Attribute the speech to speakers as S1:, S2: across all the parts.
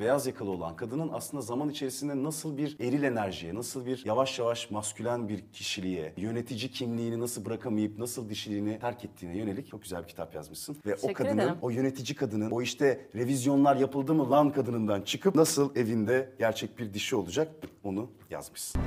S1: Beyaz yakalı olan kadının aslında zaman içerisinde nasıl bir eril enerjiye, nasıl bir yavaş yavaş maskülen bir kişiliğe, yönetici kimliğini nasıl bırakamayıp nasıl dişiliğini terk ettiğine yönelik çok güzel bir kitap yazmışsın. Ve o
S2: Teşekkür
S1: kadının,
S2: ederim.
S1: o yönetici kadının, o işte revizyonlar yapıldı mı lan kadınından çıkıp nasıl evinde gerçek bir dişi olacak onu yazmışsın.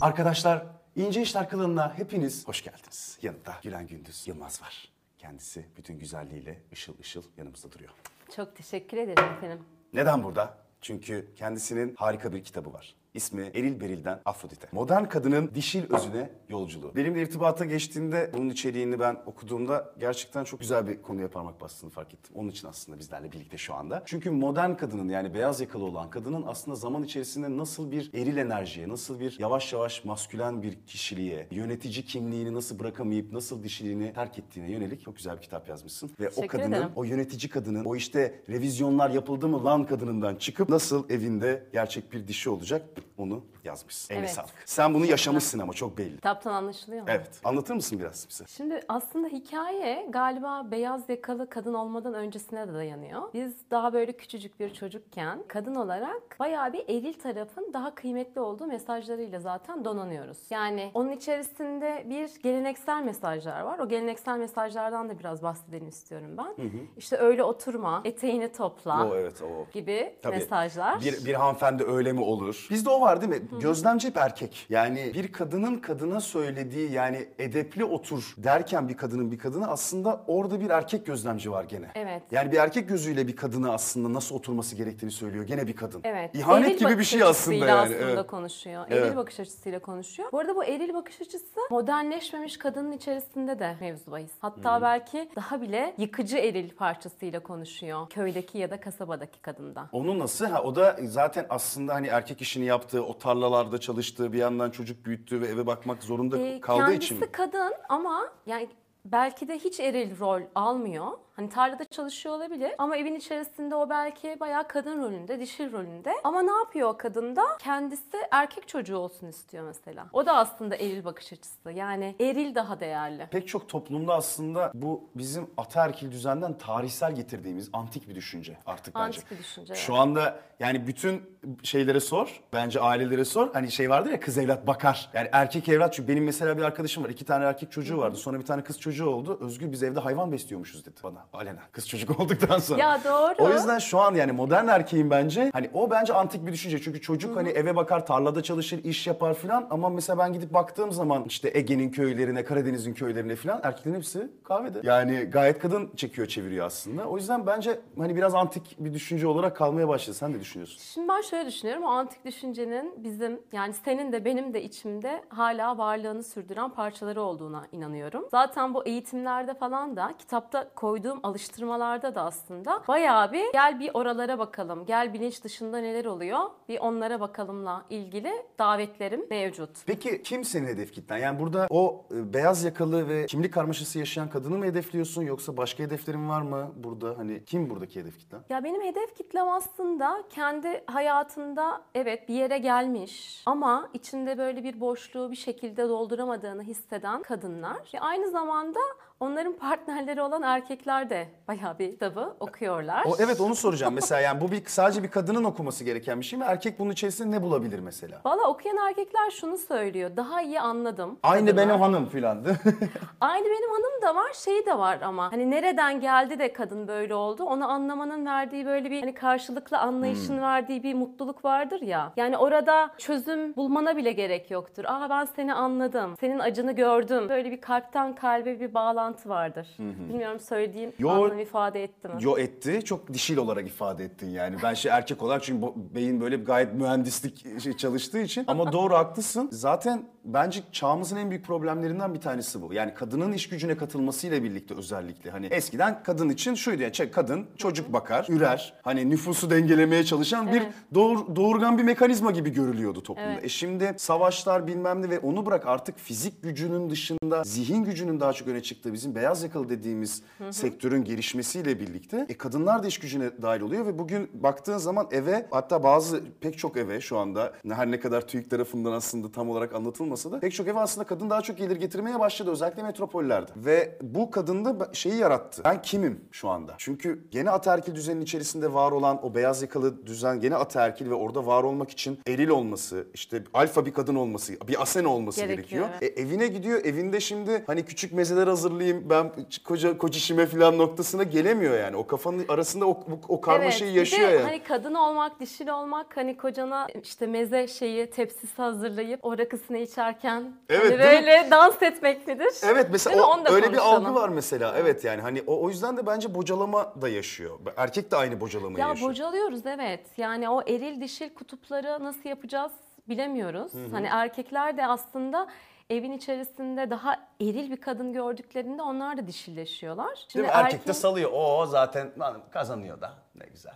S1: Arkadaşlar İnce İşler kanalına hepiniz hoş geldiniz. Yanında Gülen Gündüz Yılmaz var. Kendisi bütün güzelliğiyle ışıl ışıl yanımızda duruyor.
S2: Çok teşekkür ederim efendim.
S1: Neden burada? Çünkü kendisinin harika bir kitabı var. İsmi Eril Beril'den Afrodite. Modern kadının dişil özüne yolculuğu. Benimle irtibata geçtiğinde bunun içeriğini ben okuduğumda gerçekten çok güzel bir konuya parmak bastığını fark ettim. Onun için aslında bizlerle birlikte şu anda. Çünkü modern kadının yani beyaz yakalı olan kadının aslında zaman içerisinde nasıl bir eril enerjiye, nasıl bir yavaş yavaş maskülen bir kişiliğe, yönetici kimliğini nasıl bırakamayıp nasıl dişiliğini terk ettiğine yönelik çok güzel bir kitap yazmışsın. Ve o
S2: Teşekkür
S1: kadının
S2: ederim.
S1: o yönetici kadının, o işte revizyonlar yapıldı mı lan kadınından çıkıp nasıl evinde gerçek bir dişi olacak onu yazmışsın. Eline
S2: Evet.
S1: sağlık. Sen bunu yaşamışsın ama çok belli.
S2: Kitaptan anlaşılıyor mu?
S1: Evet. Anlatır mısın biraz bize?
S2: Şimdi aslında hikaye galiba beyaz yakalı kadın olmadan öncesine de dayanıyor. Biz daha böyle küçücük bir çocukken kadın olarak bayağı bir eril tarafın daha kıymetli olduğu mesajlarıyla zaten donanıyoruz. Yani onun içerisinde bir geleneksel mesajlar var. O geleneksel mesajlardan da biraz bahsedelim istiyorum ben. İşte öyle oturma, eteğini topla
S1: O evet o.
S2: gibi
S1: Tabii.
S2: mesajlar.
S1: Bir, bir hanımefendi öyle mi olur? Bizde o var değil mi? Gözlemci hep erkek. Yani bir kadının kadına söylediği yani edepli otur derken bir kadının bir kadına aslında orada bir erkek gözlemci var gene.
S2: Evet.
S1: Yani bir erkek gözüyle bir kadına aslında nasıl oturması gerektiğini söylüyor gene bir kadın.
S2: Evet.
S1: İhanet
S2: Eril
S1: gibi bir şey aslında yani.
S2: aslında
S1: Evet.
S2: konuşuyor.
S1: Evet.
S2: Eril bakış açısıyla konuşuyor. Bu arada bu eril bakış açısı modernleşmemiş kadının içerisinde de mevzu bahis. Hatta belki daha bile yıkıcı eril parçasıyla konuşuyor. Köydeki ya da kasabadaki kadında.
S1: Onu nasıl? Ha, o da zaten aslında hani erkek işini yaptığı, o tarlalarda çalıştığı, bir yandan çocuk büyüttüğü ve eve bakmak zorunda
S2: Ee,
S1: kaldığı
S2: kendisi
S1: için. mi?
S2: kadın ama yani belki de hiç eril rol almıyor. Hani tarlada çalışıyor olabilir ama evin içerisinde o belki bayağı kadın rolünde, dişil rolünde. Ama ne yapıyor o kadın da? Kendisi erkek çocuğu olsun istiyor mesela. O da aslında eril bakış açısı. Yani eril daha değerli.
S1: Pek çok toplumda aslında bu bizim ataerkil düzenden tarihsel getirdiğimiz antik bir düşünce artık bence.
S2: Antik bir düşünce,
S1: Şu anda yani bütün şeylere sor, bence ailelere sor. Hani şey vardır ya kız evlat bakar. Yani erkek evlat çünkü benim mesela bir arkadaşım var. iki tane erkek çocuğu vardı. Sonra bir tane kız çocuğu oldu. Özgür biz evde hayvan besliyormuşuz dedi bana. Alena. Kız çocuk olduktan sonra.
S2: Ya doğru.
S1: O yüzden şu an yani modern erkeğin bence hani o bence antik bir düşünce. Çünkü çocuk hani eve bakar, tarlada çalışır, iş yapar filan ama mesela ben gidip baktığım zaman işte Ege'nin köylerine, Karadeniz'in köylerine filan erkeklerin hepsi kahvede. Yani gayet kadın çekiyor, çeviriyor aslında. O yüzden bence hani biraz antik bir düşünce olarak kalmaya başladı. Sen ne düşünüyorsun?
S2: Şimdi ben şöyle düşünüyorum. O antik düşüncenin bizim yani senin de benim de içimde hala varlığını sürdüren parçaları olduğuna inanıyorum. Zaten bu eğitimlerde falan da kitapta koyduğum alıştırmalarda da aslında bayağı bir gel bir oralara bakalım. Gel bilinç dışında neler oluyor? Bir onlara bakalımla ilgili davetlerim mevcut.
S1: Peki kim senin hedef kitlen? Yani burada o e, beyaz yakalı ve kimlik karmaşası yaşayan kadını mı hedefliyorsun yoksa başka hedeflerin var mı burada? Hani kim buradaki hedef kitlen?
S2: Ya benim hedef kitlem aslında kendi hayatında evet bir yere gelmiş ama içinde böyle bir boşluğu bir şekilde dolduramadığını hisseden kadınlar. Ve aynı zamanda onların partnerleri olan erkekler de bayağı bir kitabı okuyorlar.
S1: O evet onu soracağım. Mesela yani bu bir sadece bir kadının okuması gereken bir şey mi? Erkek bunun içerisinde ne bulabilir mesela?
S2: Valla okuyan erkekler şunu söylüyor. Daha iyi anladım.
S1: Aynı
S2: kadınlar.
S1: benim hanım filan.
S2: Aynı benim hanım da var, şey de var ama hani nereden geldi de kadın böyle oldu. Onu anlamanın verdiği böyle bir hani karşılıklı anlayışın verdiği bir mutluluk vardır ya. Yani orada çözüm bulmana bile gerek yoktur. Aa ben seni anladım. Senin acını gördüm. Böyle bir kalpten kalbe bir bağlantı vardır. Bilmiyorum söylediğim
S1: Yo-
S2: anlam ifade etti mi?
S1: Yo etti. Çok dişil olarak ifade ettin yani. Ben şey erkek olarak çünkü beyin böyle gayet mühendislik şey çalıştığı için. Ama doğru haklısın. Zaten bence çağımızın en büyük problemlerinden bir tanesi bu. Yani kadının iş gücüne katılmasıyla birlikte özellikle. Hani eskiden kadın için şuydu yani kadın çocuk bakar, ürer. Hani nüfusu dengelemeye çalışan bir
S2: Evet.
S1: doğur, doğurgan bir mekanizma gibi görülüyordu toplumda.
S2: Evet.
S1: E şimdi savaşlar bilmem ne ve onu bırak artık fizik gücünün dışında zihin gücünün daha çok öne çıktığı bizim beyaz yakalı dediğimiz sektörün gelişmesiyle birlikte e, kadınlar da iş gücüne dahil oluyor ve bugün baktığın zaman eve hatta bazı pek çok eve şu anda her ne kadar TÜİK tarafından aslında tam olarak anlatılmasa da pek çok eve aslında kadın daha çok gelir getirmeye başladı özellikle metropollerde. Ve bu kadında şeyi yarattı. Ben kimim şu anda? Çünkü gene ataerkil düzenin içerisinde var olan o beyaz yakalı düzen gene ataerkil ve orada var olmak için eril olması, işte alfa bir kadın olması, bir asen olması
S2: Gerekiyor,
S1: gerekiyor. E, evine gidiyor. Evinde şimdi hani küçük mezeler hazırlayayım ben koca kocişime falan noktasına gelemiyor yani. O kafanın arasında o, o, karmaşayı
S2: bir de
S1: yaşıyor yani.
S2: hani kadın olmak, dişil olmak, hani kocana işte meze şeyi tepsisi hazırlayıp o rakısını içerken
S1: Evet,
S2: hani
S1: değil mi?
S2: böyle dans etmek midir?
S1: Evet mesela o, öyle bir
S2: konuşalım.
S1: algı var mesela. Evet yani hani o, o yüzden de bence bocalama da yaşıyor. Erkek de aynı bocalamayı
S2: Ya
S1: yaşıyor.
S2: bocalıyoruz evet. Yani o eril dişil kutupları nasıl yapacağız bilemiyoruz. Hani erkekler de aslında evin içerisinde daha eril bir kadın gördüklerinde onlar da dişilleşiyorlar.
S3: Değil mi? Erkek de salıyor. O zaten kazanıyor da. Ne güzel.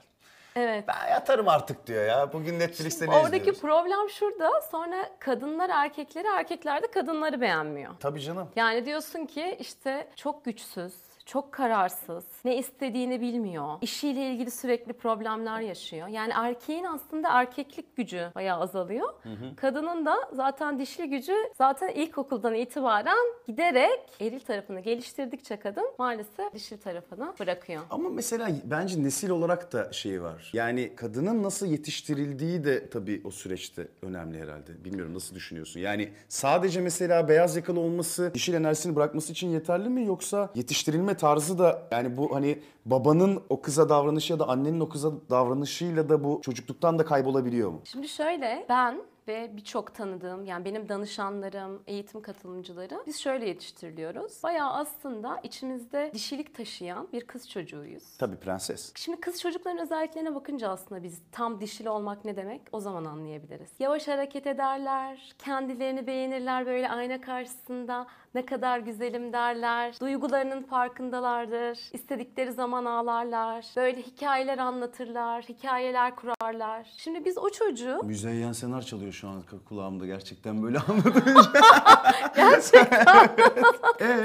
S2: Evet.
S3: Ben yatarım artık diyor ya. Bugün Netflix'te ne
S2: Oradaki
S3: izliyoruz?
S2: problem şurada. Sonra kadınlar erkekleri, erkekler de kadınları beğenmiyor.
S3: Tabii canım.
S2: Yani diyorsun ki işte çok güçsüz, çok kararsız, ne istediğini bilmiyor, işiyle ilgili sürekli problemler yaşıyor. Yani erkeğin aslında erkeklik gücü bayağı azalıyor. Kadının da zaten dişli gücü zaten ilkokuldan itibaren giderek eril tarafını geliştirdikçe kadın maalesef dişil tarafını bırakıyor.
S1: Ama mesela bence nesil olarak da şey var. Yani kadının nasıl yetiştirildiği de tabii o süreçte önemli herhalde. Bilmiyorum nasıl düşünüyorsun? Yani sadece mesela beyaz yakalı olması dişil enerjisini bırakması için yeterli mi yoksa yetiştirilme tarzı da yani bu hani babanın o kıza davranışı ya da annenin o kıza davranışıyla da bu çocukluktan da kaybolabiliyor mu?
S2: Şimdi şöyle ben ve birçok tanıdığım yani benim danışanlarım, eğitim katılımcıları biz şöyle yetiştiriliyoruz. Bayağı aslında içimizde dişilik taşıyan bir kız çocuğuyuz.
S1: Tabii prenses.
S2: Şimdi kız çocukların özelliklerine bakınca aslında biz tam dişil olmak ne demek o zaman anlayabiliriz. Yavaş hareket ederler, kendilerini beğenirler böyle ayna karşısında ne kadar güzelim derler. Duygularının farkındalardır. İstedikleri zaman ağlarlar. Böyle hikayeler anlatırlar, hikayeler kurarlar. Şimdi biz o çocuğu
S1: Müzeyyen Senar çalıyor şu an kulağımda gerçekten böyle anladım.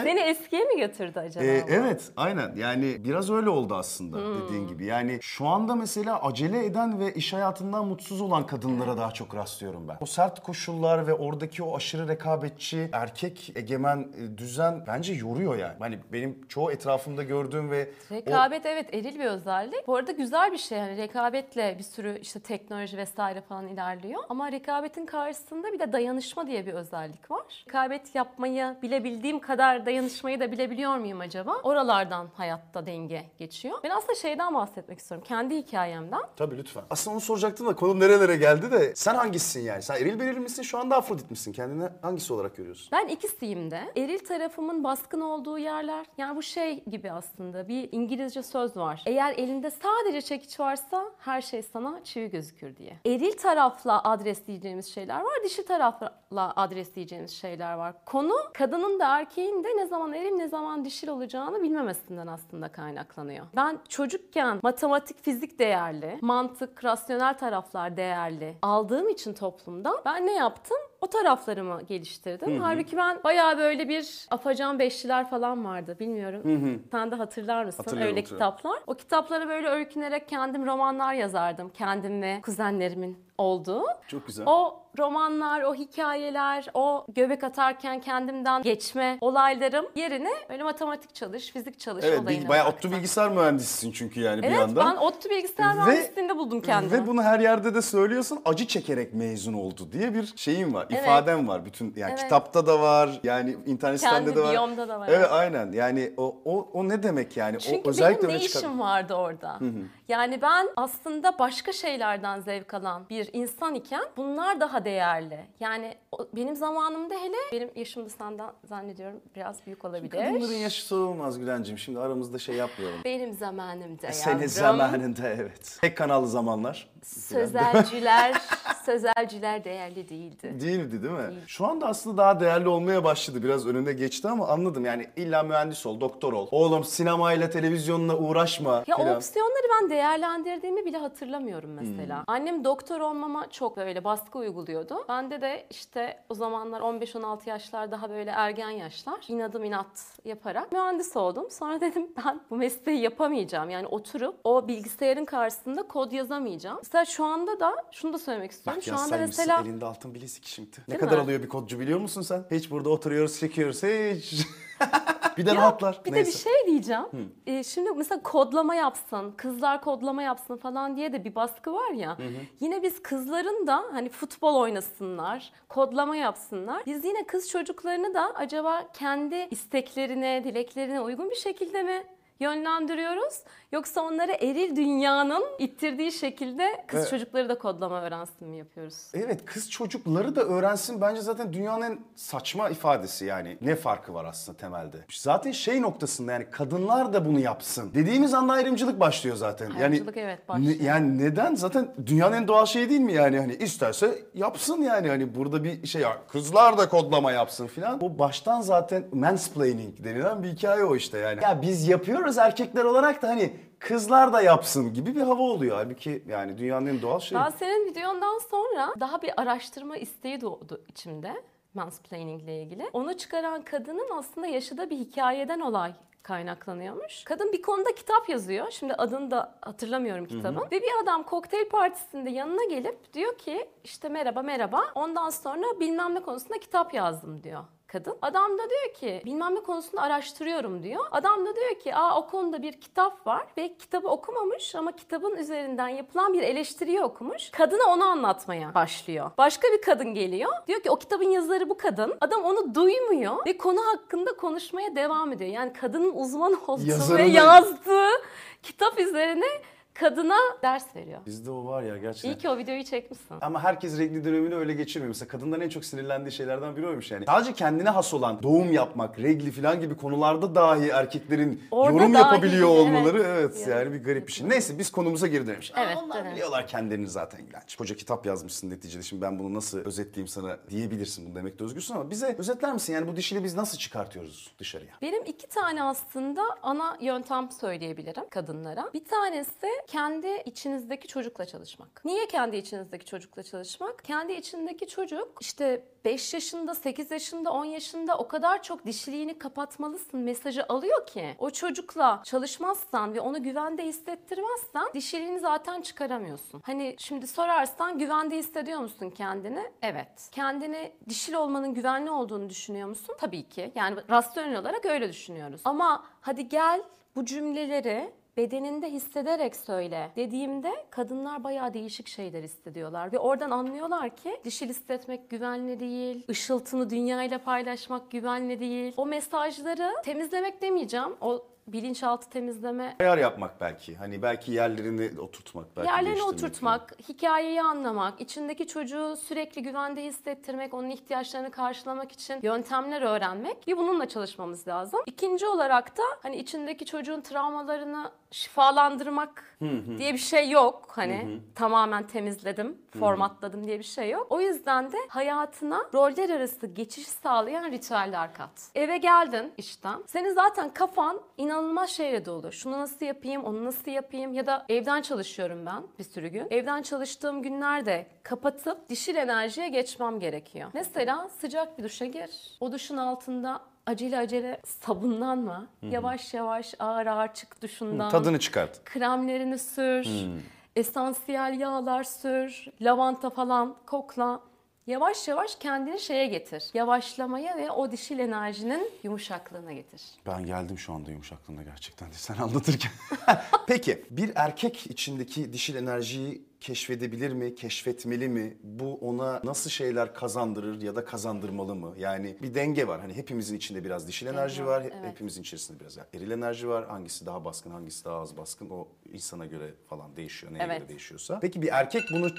S2: seni eskiye mi götürdü acaba?
S1: Ee, evet aynen yani biraz öyle oldu aslında dediğin gibi. Yani şu anda mesela acele eden ve iş hayatından mutsuz olan kadınlara daha çok rastlıyorum ben. O sert koşullar ve oradaki o aşırı rekabetçi erkek egemen e, düzen bence yoruyor yani. Hani benim çoğu etrafımda gördüğüm ve o
S2: Rekabet evet eril bir özellik. Bu arada güzel bir şey yani rekabetle bir sürü işte teknoloji vesaire falan ilerliyor. Ama rekabetin karşısında bir de dayanışma diye bir özellik var. Rekabet yapmayı bilebildiğim kadar dayanışmayı da bilebiliyor muyum acaba? Oralardan hayatta denge geçiyor. Ben aslında şeyden bahsetmek istiyorum. Kendi hikayemden.
S1: Tabii lütfen. Aslında onu soracaktım da konu nerelere geldi de sen hangisisin yani? Sen eril belirli misin şu anda Afrodit misin? Kendini hangisi olarak görüyorsun?
S2: Ben ikisiyim de. Eril tarafımın baskın olduğu yerler. Yani bu şey gibi aslında bir İngilizce söz var. Eğer elinde sadece çekiç varsa her şey sana çivi gözükür diye. Eril tarafla adresleyeceğimiz şeyler var. Dişi tarafla adresleyeceğimiz şeyler var. Konu kadının da erkeğin de ne zaman eril ne zaman dişil olacağını bilmemesinden aslında kaynaklanıyor. Ben çocukken matematik, fizik değerli, mantık, rasyonel taraflar değerli aldığım için toplumdan ben ne yaptım? O taraflarımı geliştirdim. Halbuki ben bayağı böyle bir afacan beşliler falan vardı. Bilmiyorum. Sen de hatırlar mısın?
S1: Hatırlıyorum,
S2: Öyle
S1: hatırlıyorum.
S2: kitaplar. O kitaplara böyle öykünerek kendim romanlar yazardım. Kendim ve kuzenlerimin olduğu.
S1: Çok güzel.
S2: O romanlar, o hikayeler, o göbek atarken kendimden geçme olaylarım yerine böyle matematik çalış, fizik çalış
S1: Evet
S2: olayına
S1: bil- bayağı. ODTÜ bilgisayar mühendisisin çünkü yani bir
S2: Evet
S1: yandan.
S2: ben ODTÜ bilgisayar
S1: Ve-
S2: mühendisliğinde buldum kendimi.
S1: Ve bunu her yerde de söylüyorsun. Acı çekerek mezun oldu diye bir şeyim var.
S2: Evet.
S1: ifadem var. Bütün yani
S2: Evet.
S1: kitapta da var. Yani internet
S2: Kendi
S1: sitende de var.
S2: biyomda da var,
S1: Evet
S2: evet.
S1: aynen. Yani o o o ne demek yani?
S2: Çünkü
S1: o özellikle
S2: benim ne işim vardı orada? Yani ben aslında başka şeylerden zevk alan bir insan iken bunlar daha değerli. Yani benim zamanımda hele benim yaşım da senden zannediyorum biraz büyük olabilir.
S1: Kadınların yaşı sorulmaz Gülencim. Şimdi aramızda şey yapmayalım.
S2: Benim zamanımda
S1: Senin
S2: yavrum.
S1: zamanında evet. Tek kanallı zamanlar.
S2: Sözelciler, sözelciler değerli değildi.
S1: Değildi değil mi? Şu anda aslında daha değerli olmaya başladı. Biraz önünde geçti ama anladım. Yani illa mühendis ol, doktor ol. Oğlum sinemayla, televizyonla uğraşma.
S2: Ya o
S1: filan.
S2: opsiyonları ben değerlendirdiğimi bile hatırlamıyorum mesela.
S1: Hmm.
S2: Annem doktor olmama çok böyle baskı uyguluyordu. Bende de işte o zamanlar 15-16 yaşlar daha böyle ergen yaşlar. inadım inat yaparak mühendis oldum. Sonra dedim ben bu mesleği yapamayacağım. Yani oturup o bilgisayarın karşısında kod yazamayacağım. Mesela şu anda da şunu da söylemek istiyorum.
S1: Bak
S2: şu anda mesela
S1: elinde altın bilezik şimdi. Ne
S2: Değil
S1: kadar
S2: mi?
S1: alıyor bir kodcu biliyor musun sen? Hiç burada oturuyoruz çekiyoruz hiç. bir de
S2: Ya,
S1: rahatlar.
S2: Bir de
S1: Neyse.
S2: bir şey diyeceğim. Ee, şimdi mesela kodlama yapsın, kızlar kodlama yapsın falan diye de bir baskı var ya. Yine biz kızların da hani futbol oynasınlar, kodlama yapsınlar. Biz yine kız çocuklarını da acaba kendi isteklerine, dileklerine uygun bir şekilde mi yönlendiriyoruz? Yoksa onları eril dünyanın ittirdiği şekilde kız
S1: Evet.
S2: çocukları da kodlama öğrensin mi yapıyoruz?
S1: Evet kız çocukları da öğrensin bence zaten dünyanın en saçma ifadesi yani. Ne farkı var aslında temelde? Zaten şey noktasında yani kadınlar da bunu yapsın. Dediğimiz anda ayrımcılık başlıyor zaten.
S2: Ayrımcılık evet
S1: ne-
S2: başlıyor.
S1: yani neden? Zaten dünyanın en doğal şeyi değil mi yani? Hani isterse yapsın yani. Hani burada bir şey ya kızlar da kodlama yapsın filan. O baştan zaten mansplaining denilen bir hikaye o işte yani. Ya biz yapıyoruz erkekler olarak da hani kızlar da yapsın gibi bir hava oluyor. Halbuki yani dünyanın en doğal şeyi.
S2: Ben senin videondan sonra daha bir araştırma isteği doğdu içimde mansplaining ile ilgili. Onu çıkaran kadının aslında yaşadığı bir hikayeden olay kaynaklanıyormuş. Kadın bir konuda kitap yazıyor. Şimdi adını da hatırlamıyorum kitabın. Ve bir adam kokteyl partisinde yanına gelip diyor ki işte merhaba merhaba. Ondan sonra bilmem ne konusunda kitap yazdım diyor kadın. Adam da diyor ki bilmem ne konusunda araştırıyorum diyor. Adam da diyor ki aa o konuda bir kitap var ve kitabı okumamış ama kitabın üzerinden yapılan bir eleştiriyi okumuş. Kadına onu anlatmaya başlıyor. Başka bir kadın geliyor. Diyor ki o kitabın yazarı bu kadın. Adam onu duymuyor ve konu hakkında konuşmaya devam ediyor. Yani kadının uzman olduğu ve yazdığı kitap üzerine kadına ders veriyor.
S1: Bizde o var ya gerçekten.
S2: İyi ki o videoyu çekmişsin.
S1: Ama herkes renkli dönemini öyle geçirmiyor. Mesela kadınların en çok sinirlendiği şeylerden biri oymuş yani. Sadece kendine has olan doğum yapmak, regli falan gibi konularda dahi erkeklerin
S2: Orada
S1: yorum
S2: dahi,
S1: yapabiliyor
S2: evet.
S1: olmaları evet,
S2: Yani.
S1: yani bir garip bir şey. Neyse biz konumuza geri dönelim.
S2: Evet,
S1: Onlar
S2: dönelim.
S1: biliyorlar kendilerini zaten İlhanç. Koca kitap yazmışsın neticede. Şimdi ben bunu nasıl özetleyeyim sana diyebilirsin. Bunu demek de özgürsün ama bize özetler misin? Yani bu dişili biz nasıl çıkartıyoruz dışarıya?
S2: Benim iki tane aslında ana yöntem söyleyebilirim kadınlara. Bir tanesi kendi içinizdeki çocukla çalışmak. Niye kendi içinizdeki çocukla çalışmak? Kendi içindeki çocuk işte 5 yaşında, 8 yaşında, 10 yaşında o kadar çok dişiliğini kapatmalısın mesajı alıyor ki o çocukla çalışmazsan ve onu güvende hissettirmezsen dişiliğini zaten çıkaramıyorsun. Hani şimdi sorarsan güvende hissediyor musun kendini? Evet. Kendini dişil olmanın güvenli olduğunu düşünüyor musun? Tabii ki. Yani rasyonel olarak öyle düşünüyoruz. Ama hadi gel bu cümleleri bedeninde hissederek söyle dediğimde kadınlar bayağı değişik şeyler hissediyorlar ve oradan anlıyorlar ki dişil hissetmek güvenli değil, ışıltını dünyayla paylaşmak güvenli değil. O mesajları temizlemek demeyeceğim. O bilinçaltı temizleme
S1: Ayar yapmak belki. Hani belki yerlerini oturtmak. Belki değiştirmek
S2: oturtmak, hikayeyi anlamak, içindeki çocuğu sürekli güvende hissettirmek, onun ihtiyaçlarını karşılamak için yöntemler öğrenmek. Bir bununla çalışmamız lazım. İkinci olarak da hani içindeki çocuğun travmalarını şifalandırmak diye bir şey yok. Hani tamamen temizledim, formatladım diye bir şey yok. O yüzden de hayatına roller arası geçiş sağlayan ritüeller kat. Eve geldin işten. Senin zaten kafan inanılmaz şeyle dolu. Şunu nasıl yapayım, onu nasıl yapayım ya da evden çalışıyorum ben bir sürü gün. Evden çalıştığım günlerde kapatıp dişil enerjiye geçmem gerekiyor. Mesela sıcak bir duşa gir. O duşun altında acele acele sabunlanma. Yavaş yavaş ağır ağır çık duşundan.
S1: Tadını çıkart.
S2: Kremlerini sür. Esansiyel yağlar sür. Lavanta falan kokla. Yavaş yavaş kendini şeye getir. Yavaşlamaya ve o dişil enerjinin yumuşaklığına getir.
S1: Ben geldim şu anda yumuşaklığına gerçekten sen anlatırken. Peki bir erkek içindeki dişil enerjiyi keşfedebilir mi, keşfetmeli mi? Bu ona nasıl şeyler kazandırır ya da kazandırmalı mı? Yani bir denge var. Hani hepimizin içinde biraz dişil enerji var,
S2: evet.
S1: hepimizin içerisinde biraz eril enerji var. Hangisi daha baskın, hangisi daha az baskın o insana göre falan değişiyor. Neye
S2: Evet.
S1: göre değişiyorsa. Peki bir erkek bunu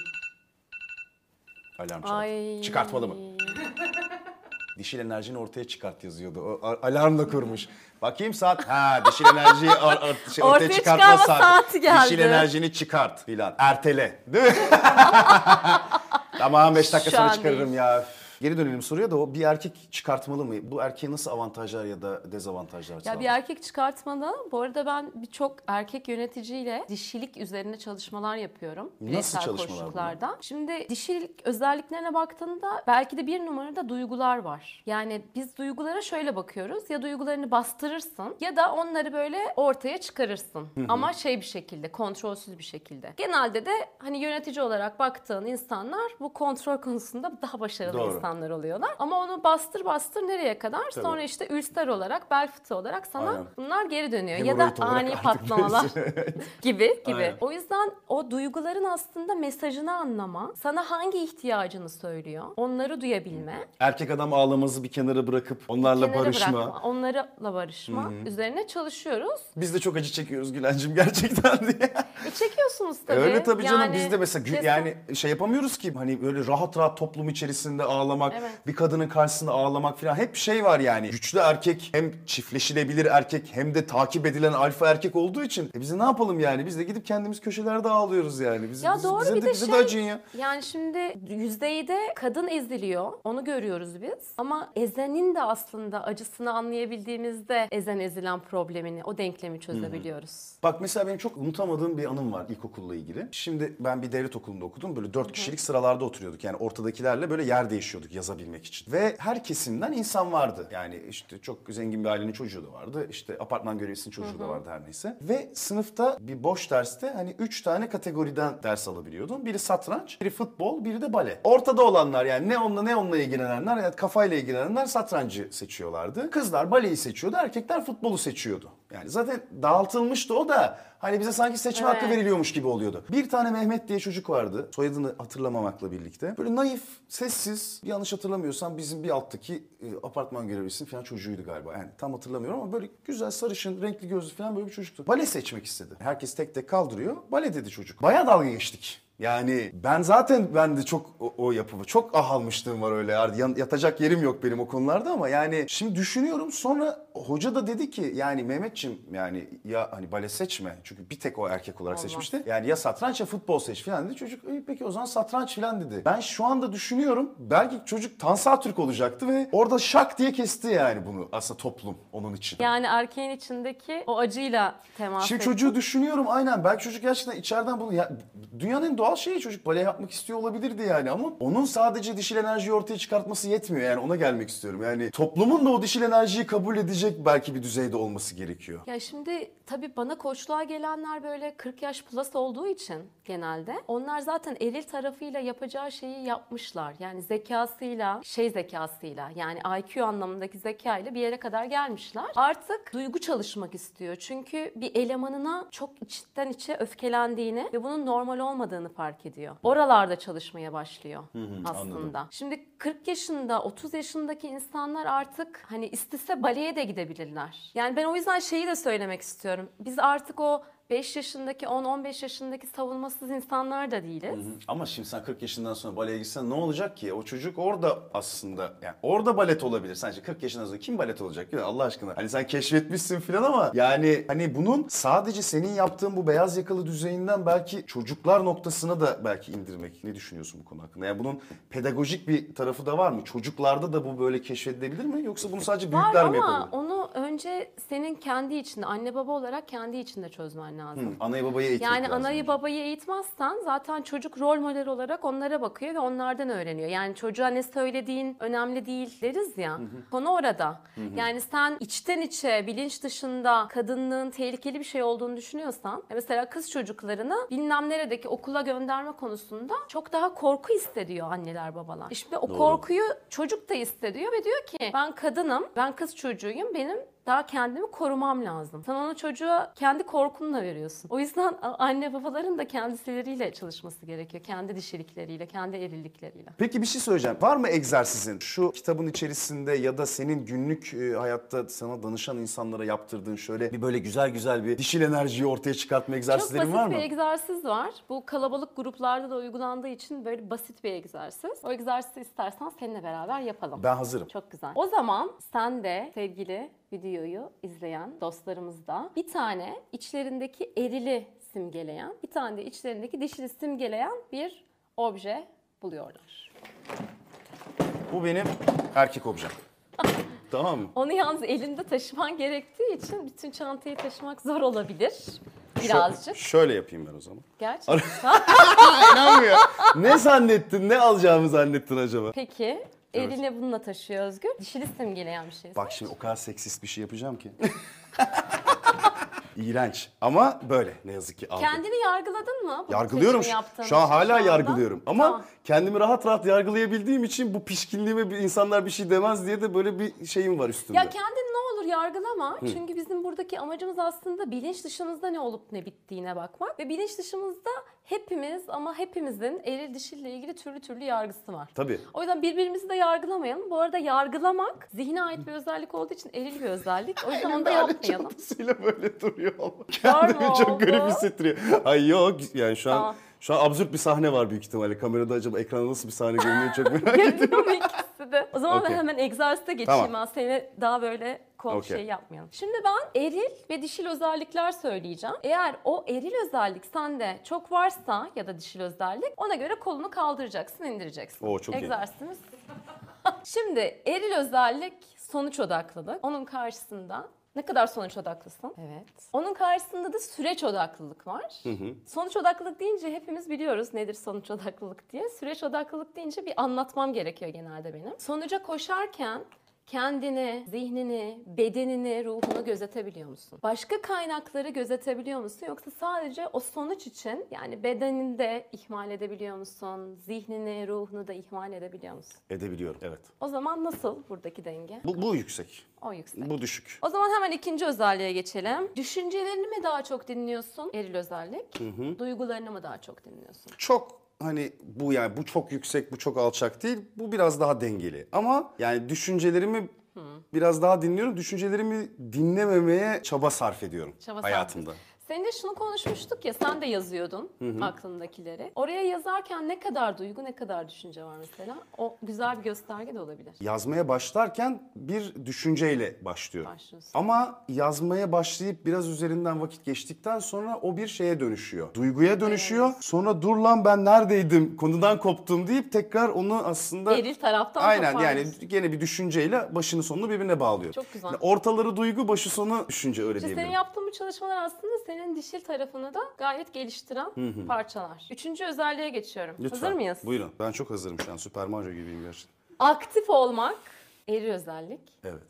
S1: Alarm çaldı.
S2: Ay.
S1: Çıkartmalı mı? Dişil enerjini ortaya çıkart yazıyordu. O a- alarm da kurmuş. Bakayım saat. Ha dişil enerjiyi ar- ar- şey, ortaya,
S2: Ortaya
S1: çıkartma saati.
S2: saati geldi.
S1: Dişil enerjini çıkart filan. Ertele. Değil mi? tamam 5 dakika
S2: Şu
S1: sonra
S2: an
S1: çıkarırım
S2: değil.
S1: ya. Üf, Geri dönelim soruya da o bir erkek çıkartmalı mı? Bu erkeğe nasıl avantajlar ya da dezavantajlar
S2: Ya
S1: sağlar?
S2: bir erkek çıkartmalı. Bu arada ben birçok erkek yöneticiyle dişilik üzerine çalışmalar yapıyorum.
S1: Nasıl çalışmalar
S2: koşullarda. Şimdi dişilik özelliklerine baktığında belki de bir numarada duygular var. Yani biz duygulara şöyle bakıyoruz. Ya duygularını bastırırsın ya da onları böyle ortaya çıkarırsın. Ama şey bir şekilde, kontrolsüz bir şekilde. Genelde de hani yönetici olarak baktığın insanlar bu kontrol konusunda daha başarılı
S1: Doğru.
S2: insanlar oluyorlar. Ama onu bastır bastır nereye kadar?
S1: Tabii.
S2: Sonra işte ülster olarak, bel fıtığı olarak sana
S1: Aynen.
S2: bunlar geri dönüyor. ya da
S1: Hemoroid
S2: ani patlamalar gibi gibi.
S1: Aynen.
S2: O yüzden o duyguların aslında mesajını anlama, sana hangi ihtiyacını söylüyor, onları duyabilme,
S1: Erkek adam ağlamazı bir kenara bırakıp onlarla
S2: kenara
S1: barışma.
S2: bırakma, onlarla barışma üzerine çalışıyoruz.
S1: Biz de çok acı çekiyoruz Gülencim gerçekten diye.
S2: E çekiyorsunuz tabii.
S1: Öyle tabii canım
S2: Yani
S1: biz de mesela yani şey yapamıyoruz ki hani böyle rahat rahat toplum içerisinde ağlamak,
S2: Evet.
S1: bir kadının karşısında ağlamak falan hep şey var yani. Güçlü erkek hem çiftleşilebilir erkek hem de takip edilen alfa erkek olduğu için e biz ne yapalım yani? Biz de gidip kendimiz köşelerde ağlıyoruz yani. Biz,
S2: Ya
S1: biz-
S2: doğru
S1: bize
S2: bir
S1: de,
S2: de
S1: bize
S2: şey
S1: de acıyın ya.
S2: yani şimdi yüzeyde kadın eziliyor onu görüyoruz biz ama ezenin de aslında acısını anlayabildiğimizde ezen ezilen problemini o denklemi çözebiliyoruz.
S1: Bak mesela benim çok unutamadığım bir anım var ilkokulla ilgili. Şimdi ben bir devlet okulunda okudum. Böyle dört kişilik sıralarda oturuyorduk. Yani ortadakilerle böyle yer değişiyorduk yazabilmek için. Ve her kesimden insan vardı. Yani işte çok zengin bir ailenin çocuğu da vardı. İşte apartman görevlisinin çocuğu da vardı her neyse. Ve sınıfta bir boş derste hani üç tane kategoriden ders alabiliyordun. Biri satranç, biri futbol, biri de bale. Ortada olanlar yani ne onunla ne onunla ilgilenenler yani kafayla ilgilenenler satrancı seçiyorlardı. Kızlar baleyi seçiyordu, erkekler futbolu seçiyordu. Yani zaten dağıtılmıştı o da hani bize sanki seçme hakkı
S2: Evet.
S1: veriliyormuş gibi oluyordu. Bir tane Mehmet diye çocuk vardı. Soyadını hatırlamamakla birlikte. Böyle naif, sessiz. Yanlış hatırlamıyorsam bizim bir alttaki e, apartman görevlisinin falan çocuğuydu galiba. Yani tam hatırlamıyorum ama böyle güzel sarışın, renkli gözlü falan böyle bir çocuktu. Bale seçmek istedi. Herkes tek tek kaldırıyor. Bale dedi çocuk. Bayağı dalga geçtik. Yani ben zaten ben de çok o, o yapımı çok ah almışlığım var öyle Yan- yatacak yerim yok benim o konularda ama yani şimdi düşünüyorum sonra hoca da dedi ki yani Mehmetçim yani ya hani bale seçme çünkü bir tek o erkek olarak
S2: Olmaz.
S1: seçmişti. Yani ya satranç ya futbol seç falan dedi çocuk "İyi, peki o zaman satranç falan dedi. Ben şu anda düşünüyorum belki çocuk Tansa Türk olacaktı ve orada şak diye kesti yani bunu aslında toplum onun için.
S2: Yani erkeğin içindeki o acıyla temas
S1: Şimdi
S2: ettik.
S1: çocuğu düşünüyorum aynen. Belki çocuk gerçekten içeriden bunu... Ya, dünyanın en doğal şeyi çocuk bale yapmak istiyor olabilirdi yani ama onun sadece dişil enerjiyi ortaya çıkartması yetmiyor yani ona gelmek istiyorum. Yani toplumun da o dişil enerjiyi kabul edecek belki bir düzeyde olması gerekiyor.
S2: Ya şimdi tabii bana koçluğa gelenler böyle 40 yaş plus olduğu için genelde onlar zaten eril tarafıyla yapacağı şeyi yapmışlar. Yani zekasıyla, şey zekasıyla yani IQ anlamındaki zekayla bir yere kadar gelmişler. Artık duygu çalışmak istiyor. Çünkü bir elemanına çok içten içe öfkelendiğini ve bunun normal olmadığını fark ediyor. Oralarda çalışmaya başlıyor aslında.
S1: anladım.
S2: Şimdi 40 yaşında, 30 yaşındaki insanlar artık hani istese baleye de gidebilirler. Yani ben o yüzden şeyi de söylemek istiyorum. Biz artık o 5 yaşındaki, 10-15 yaşındaki savunmasız insanlar da değiliz.
S1: Ama şimdi sen 40 yaşından sonra baleye gitsen ne olacak ki? O çocuk orada aslında yani orada balet olabilir. Sence 40 yaşından sonra kim balet olacak? Ya Allah aşkına. Hani sen keşfetmişsin falan ama yani hani bunun sadece senin yaptığın bu beyaz yakalı düzeyinden belki çocuklar noktasına da belki indirmek. Ne düşünüyorsun bu konu hakkında? Yani bunun pedagojik bir tarafı da var mı? Çocuklarda da bu böyle keşfedilebilir mi? Yoksa bunu sadece
S2: Var
S1: büyükler mi
S2: ama
S1: yapabilir?
S2: onu önce senin kendi içinde, anne baba olarak kendi içinde çözmen lazım.
S1: Hı, anayı babayı eğitmek
S2: Yani
S1: lazım.
S2: anayı babayı eğitmezsen zaten çocuk rol model olarak onlara bakıyor ve onlardan öğreniyor. Yani çocuğa ne söylediğin önemli değil deriz ya. Konu orada. Yani sen içten içe bilinç dışında kadınlığın tehlikeli bir şey olduğunu düşünüyorsan mesela kız çocuklarını bilmem neredeki okula gönderme konusunda çok daha korku hissediyor anneler babalar. İşte o
S1: Doğru.
S2: korkuyu çocuk da hissediyor ve diyor ki ben kadınım, ben kız çocuğuyum, benim daha kendimi korumam lazım. Sen onu çocuğa kendi korkunla veriyorsun. O yüzden anne babaların da kendisileriyle çalışması gerekiyor. Kendi dişilikleriyle, kendi erillikleriyle.
S1: Peki bir şey söyleyeceğim. Var mı egzersizin şu kitabın içerisinde ya da senin günlük e, hayatta sana danışan insanlara yaptırdığın şöyle bir böyle güzel güzel bir dişil enerjiyi ortaya çıkartma
S2: Çok
S1: egzersizlerin
S2: basit
S1: var mı?
S2: bir egzersiz var. Bu kalabalık gruplarda da uygulandığı için böyle basit bir egzersiz. O egzersizi istersen seninle beraber yapalım.
S1: Ben hazırım.
S2: Çok güzel. O zaman sen de sevgili videoyu izleyen dostlarımız da bir tane içlerindeki erili simgeleyen, bir tane de içlerindeki dişili simgeleyen bir obje buluyorlar.
S1: Bu benim erkek objem. tamam mı?
S2: Onu yalnız elinde taşıman gerektiği için bütün çantayı taşımak zor olabilir.
S1: Şö-
S2: Birazcık.
S1: şöyle yapayım ben o zaman.
S2: Gerçekten.
S1: İnanmıyor. ne zannettin? Ne alacağımı zannettin acaba?
S2: Peki eline bununla taşıyor Özgür. Dişili simgeleyen bir şey.
S1: Bak şimdi o kadar seksist bir şey yapacağım ki. İğrenç. Ama böyle ne yazık ki aldım.
S2: Kendini yargıladın mı? bu
S1: Yargılıyorum.
S2: seçimi
S1: Şu,
S2: yaptığın
S1: şu an
S2: için
S1: hala
S2: anda?
S1: yargılıyorum. Ama
S2: Tamam.
S1: kendimi rahat rahat yargılayabildiğim için bu pişkinliğime bir insanlar bir şey demez diye de böyle bir şeyim var üstümde.
S2: Ya kendini ne olur yargılama. Çünkü bizim buradaki amacımız aslında bilinç dışımızda ne olup ne bittiğine bakmak. Ve bilinç dışımızda hepimiz ama hepimizin eril dişille ilgili türlü türlü yargısı var.
S1: Tabii.
S2: O yüzden birbirimizi de yargılamayalım. Bu arada yargılamak zihne ait bir özellik olduğu için eril bir özellik. O yüzden onu da yapmayalım.
S1: çantasıyla böyle duruyor ama. Kendimi çok garip hissettiriyor. Ay yok yani şu an
S2: Tamam.
S1: Şu an absürt bir sahne var büyük ihtimalle. Kamerada acaba ekranda nasıl bir sahne görünüyor çok merak ediyorum.
S2: İkisi de? O zaman
S1: Okey.
S2: ben hemen egzersize geçeyim.
S1: Tamam.
S2: Ben seni daha böyle kol
S1: Okey.
S2: şey yapmayalım. Şimdi ben eril ve dişil özellikler söyleyeceğim. Eğer o eril özellik sende çok varsa ya da dişil özellik ona göre kolunu kaldıracaksın, indireceksin.
S1: Oo, çok iyi.
S2: Egzersizimiz. Şimdi eril özellik sonuç odaklılık. Onun karşısında ne kadar sonuç odaklısın? Evet. Onun karşısında da süreç odaklılık var. Sonuç odaklılık deyince hepimiz biliyoruz nedir sonuç odaklılık diye. Süreç odaklılık deyince bir anlatmam gerekiyor genelde benim. Sonuca koşarken kendini, zihnini, bedenini, ruhunu gözetebiliyor musun? Başka kaynakları gözetebiliyor musun? Yoksa sadece o sonuç için yani bedenini de ihmal edebiliyor musun? Zihnini, ruhunu da ihmal edebiliyor musun?
S1: Edebiliyorum evet.
S2: O zaman nasıl buradaki denge?
S1: Bu, bu yüksek.
S2: O yüksek.
S1: Bu düşük.
S2: O zaman hemen ikinci özelliğe geçelim. Düşüncelerini mi daha çok dinliyorsun? Eril özellik. Duygularını mı daha çok dinliyorsun?
S1: Çok hani bu yani bu çok yüksek bu çok alçak değil. Bu biraz daha dengeli. Ama yani düşüncelerimi biraz daha dinliyorum. Düşüncelerimi dinlememeye çaba sarf ediyorum
S2: Çaba sarf
S1: hayatımda.
S2: Seninle şunu konuşmuştuk ya sen de yazıyordun aklındakileri. Oraya yazarken ne kadar duygu ne kadar düşünce var mesela? O güzel bir gösterge de olabilir.
S1: Yazmaya başlarken bir düşünceyle başlıyorum.
S2: Başlıyorsun.
S1: Ama yazmaya başlayıp biraz üzerinden vakit geçtikten sonra o bir şeye dönüşüyor. Duyguya dönüşüyor. Sonra dur lan ben neredeydim, konudan koptum deyip tekrar onu aslında...
S2: Eril taraftan
S1: Aynen yani gene bir düşünceyle başını sonunu birbirine bağlıyor.
S2: Çok güzel.
S1: Yani ortaları duygu, başı sonu düşünce öyle
S2: İşte senin
S1: diyebilirim.
S2: yaptığın bu çalışmalar aslında senin dişil tarafını da gayet geliştiren parçalar. Üçüncü özelliğe geçiyorum.
S1: Lütfen.
S2: Hazır mıyız?
S1: Buyurun. Ben çok hazırım şu an. Süper Mario gibiyim gerçekten.
S2: Aktif olmak, eril özellik.
S1: Evet.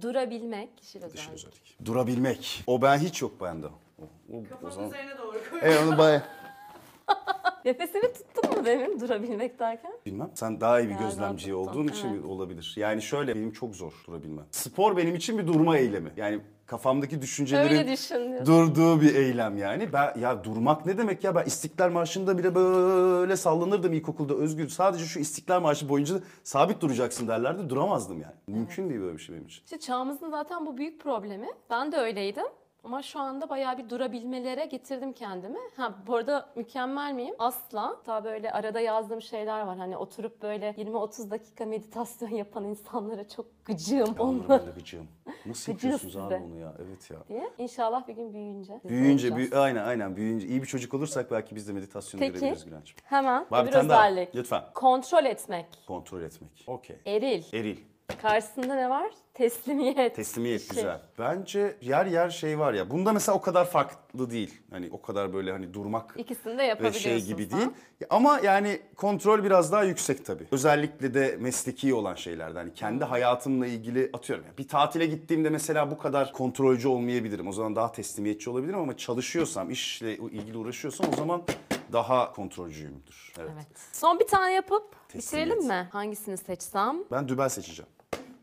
S2: Durabilmek, dişil özellik.
S1: Dişi özellik. Durabilmek. O ben hiç yok bende. O, o, o zaman...
S4: Üzerine doğru koy.
S1: Evet onu baya...
S2: Nefesini tuttun mu demin durabilmek derken?
S1: Bilmem. Sen daha iyi bir
S2: Nereden
S1: gözlemci olduğun için
S2: Evet.
S1: olabilir. Yani şöyle benim çok zor durabilmem. Spor benim için bir durma eylemi. Yani kafamdaki düşüncelerin
S2: Öyle
S1: durduğu bir eylem yani. Ben ya durmak ne demek ya? Ben İstiklal Marşı'nda bile böyle sallanırdım ilkokulda özgür. Sadece şu İstiklal Marşı boyunca sabit duracaksın derlerdi. Duramazdım yani. Mümkün değil böyle bir şey benim için.
S2: İşte çağımızın zaten bu büyük problemi. Ben de öyleydim. Ama şu anda bayağı bir durabilmelere getirdim kendimi. Ha bu arada mükemmel miyim? Asla. Hatta böyle arada yazdığım şeyler var. Hani oturup böyle 20-30 dakika meditasyon yapan insanlara çok gıcığım
S1: Onlara
S2: onlar
S1: böyle gıcığım. Nasıl yapıyorsunuz abi onu ya? Evet ya.
S2: diye. İnşallah bir gün büyüyünce.
S1: Büyüyünce, büyü, aynen aynen büyüyünce. iyi bir çocuk olursak belki biz de meditasyonu
S2: Peki.
S1: görebiliriz Gülen'ciğim.
S2: Hemen
S1: Var bir
S2: özellik.
S1: Lütfen.
S2: Kontrol etmek.
S1: Kontrol etmek. Okey.
S2: Eril.
S1: Eril.
S2: Karşısında ne var? Teslimiyet.
S1: Teslimiyet
S2: Dişil.
S1: güzel. Bence yer yer şey var ya. Bunda mesela o kadar farklı değil. Hani o kadar böyle hani durmak
S2: İkisini de
S1: ve
S2: yapabiliyorsun
S1: şey gibi
S2: sen.
S1: değil. Ama yani kontrol biraz daha yüksek tabii. Özellikle de mesleki olan şeylerde. Hani kendi hayatımla ilgili atıyorum. ya bir tatile gittiğimde mesela bu kadar kontrolcü olmayabilirim. O zaman daha teslimiyetçi olabilirim ama çalışıyorsam, işle ilgili uğraşıyorsam o zaman daha kontrolcüyümdür. Evet.
S2: Evet. Son bir tane yapıp
S1: Teslimiyet.
S2: bitirelim mi? Hangisini seçsem?
S1: Ben dübel seçeceğim.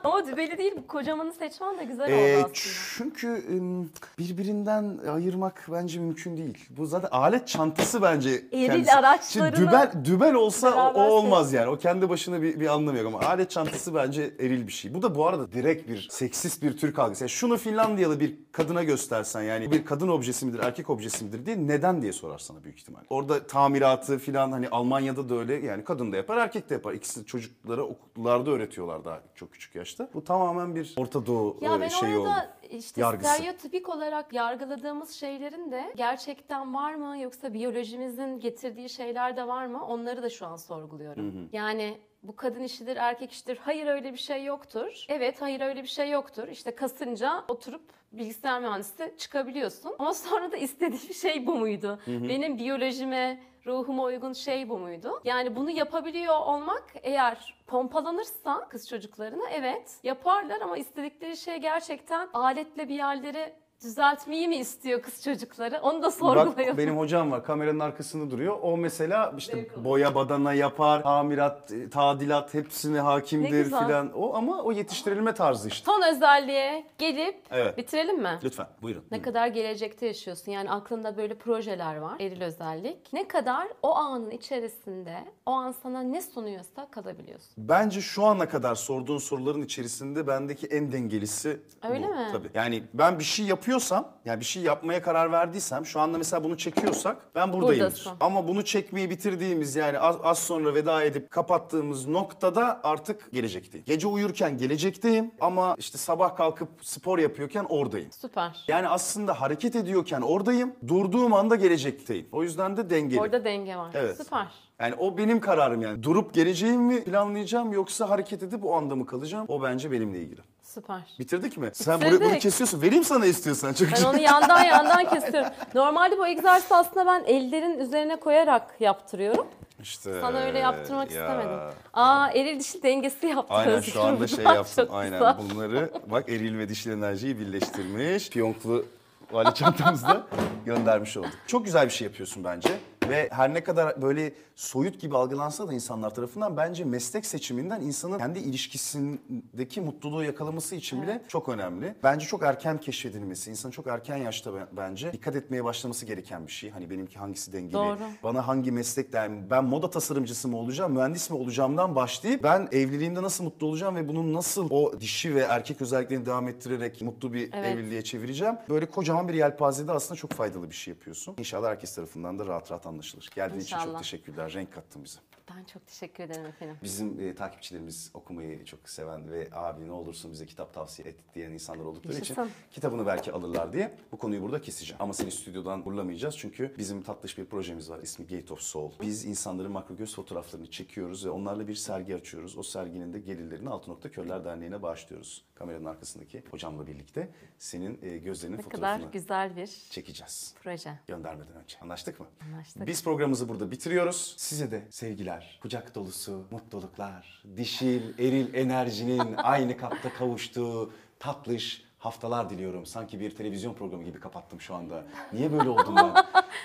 S2: Ama dübeli değil, bu kocamanı seçmen de güzel
S1: Ee,
S2: oldu aslında.
S1: çünkü ım, birbirinden ayırmak bence mümkün değil. Bu zaten alet çantası bence
S2: Eril araçlarını
S1: Şimdi dübel, dübel olsa o,
S2: beraber
S1: o olmaz yani. O kendi başına bir, bir anlamı yok ama alet çantası bence eril bir şey. Bu da bu arada direkt bir seksist bir Türk algısı. Yani şunu Finlandiyalı bir kadına göstersen yani bir kadın objesi midir, erkek objesi midir diye neden diye sorar sana büyük ihtimal. Orada tamiratı filan hani Almanya'da da öyle yani kadın da yapar, erkek de yapar. İkisi çocuklara okullarda öğretiyorlar daha çok küçük yaşta. Başta. Bu tamamen bir Orta Doğu
S2: Ya
S1: e,
S2: ben
S1: şeyi
S2: orada
S1: oldu.
S2: işte
S1: Yargısı.
S2: stereotipik olarak yargıladığımız şeylerin de gerçekten var mı yoksa biyolojimizin getirdiği şeyler de var mı? Onları da şu an sorguluyorum. Yani bu kadın işidir, erkek işidir. Hayır öyle bir şey yoktur. Evet, hayır öyle bir şey yoktur. İşte kasınca oturup bilgisayar mühendisi çıkabiliyorsun. Ama sonra da istediğim şey bu muydu? Benim biyolojime, ruhuma uygun şey bu muydu? Yani bunu yapabiliyor olmak eğer pompalanırsa kız çocuklarına evet yaparlar ama istedikleri şey gerçekten aletle bir yerleri düzeltmeyi mi istiyor kız çocukları? Onu da
S1: Bak
S2: sorgulayalım.
S1: benim hocam var kameranın arkasında duruyor. O mesela işte boya badana yapar, tamirat, e, tadilat hepsine
S2: Ne
S1: hakimdir
S2: güzel.
S1: filan. O ama o yetiştirilme tarzı işte.
S2: Son özelliğe gelip
S1: Evet.
S2: bitirelim mi?
S1: Lütfen buyurun.
S2: Ne kadar gelecekte yaşıyorsun. Yani aklında böyle projeler var. Eril özellik. Ne kadar o anın içerisinde o an sana ne sunuyorsa kalabiliyorsun.
S1: Bence şu ana kadar sorduğun soruların içerisinde bendeki en dengelisi
S2: Öyle
S1: bu.
S2: mi?
S1: Tabii. Yani ben bir şey yapıyorsam, yani bir şey yapmaya karar verdiysem, şu anda mesela bunu çekiyorsak ben buradayımdır.
S2: Buradasın.
S1: Ama bunu çekmeyi bitirdiğimiz yani az, az sonra veda edip kapattığımız noktada artık gelecekteyim. Gece uyurken gelecekteyim ama işte sabah kalkıp spor yapıyorken oradayım.
S2: Süper.
S1: Yani aslında hareket ediyorken oradayım, durduğum anda gelecekteyim. O yüzden de dengeli.
S2: Orada denge var.
S1: Evet.
S2: Süper.
S1: Yani o benim kararım yani. Durup geleceğimi mi planlayacağım yoksa hareket edip o anda mı kalacağım? O bence benimle ilgili.
S2: Süper.
S1: Bitirdik mi? Sen burayı bunu kesiyorsun. Vereyim sana istiyorsan. Çok
S2: Ben onu yandan yandan kesiyorum. Normalde bu egzersizi aslında ben ellerin üzerine koyarak yaptırıyorum.
S1: İşte
S2: Sana öyle yaptırmak
S1: ya.
S2: istemedim. Aa eril dişi dengesi yaptı.
S1: Aynen şu anda şey yaptım. Aynen
S2: güzel.
S1: bunları bak eril ve dişil enerjiyi birleştirmiş. Piyonklu vali çantamızda göndermiş olduk. Çok güzel bir şey yapıyorsun bence. Ve her ne kadar böyle soyut gibi algılansa da insanlar tarafından bence meslek seçiminden insanın kendi ilişkisindeki mutluluğu yakalaması için bile çok önemli. Bence çok erken keşfedilmesi, insanın çok erken yaşta ben- bence dikkat etmeye başlaması gereken bir şey. Hani benimki hangisi dengeli,
S2: Doğru.
S1: bana hangi meslek yani ben moda tasarımcısı mı olacağım, mühendis mi olacağımdan başlayıp ben evliliğimde nasıl mutlu olacağım ve bunun nasıl o dişi ve erkek özelliklerini devam ettirerek mutlu bir
S2: Evet.
S1: evliliğe çevireceğim. Böyle kocaman bir yelpazede aslında çok faydalı bir şey yapıyorsun. İnşallah herkes tarafından da rahat rahat anlaşılır. Geldiğin için çok teşekkürler. Renk kattın bize.
S2: Ben çok teşekkür ederim efendim.
S1: Bizim e, takipçilerimiz okumayı çok seven ve abi ne olursun bize kitap tavsiye et diyen insanlar oldukları için
S2: Yaşasın.
S1: kitabını belki alırlar diye bu konuyu burada keseceğim. Ama seni stüdyodan vurlamayacağız çünkü bizim tatlış bir projemiz var. İsmi Gate of Soul. Biz insanların makro göz fotoğraflarını çekiyoruz ve onlarla bir sergi açıyoruz. O serginin de gelirlerini Altı Nokta Körler Derneği'ne bağışlıyoruz. Kameranın arkasındaki hocamla birlikte senin e, gözlerinin
S2: Ne kadar
S1: fotoğrafını
S2: güzel bir
S1: çekeceğiz.
S2: proje.
S1: Göndermeden önce. Anlaştık mı?
S2: Anlaştık.
S1: Biz programımızı burada bitiriyoruz. Size de sevgiler, kucak dolusu mutluluklar, dişil, eril enerjinin aynı kapta kavuştuğu tatlış haftalar diliyorum. Sanki bir televizyon programı gibi kapattım şu anda. Niye böyle oldum ben?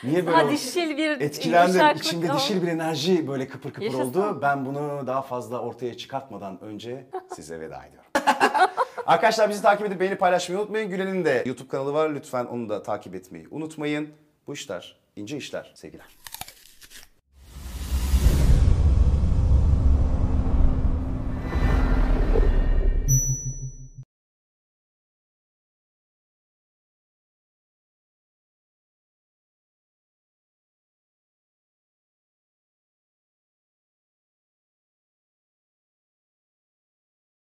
S1: Niye böyle
S2: Ha, dişil bir
S1: Etkilendim.
S2: yumuşaklık
S1: İçimde dişil bir enerji böyle kıpır kıpır
S2: Yaşasın.
S1: oldu. Ben bunu daha fazla ortaya çıkartmadan önce size veda ediyorum. Arkadaşlar bizi takip edip beğeni paylaşmayı unutmayın. Gülen'in de YouTube kanalı var. Lütfen onu da takip etmeyi unutmayın. Bu işler ince işler sevgiler.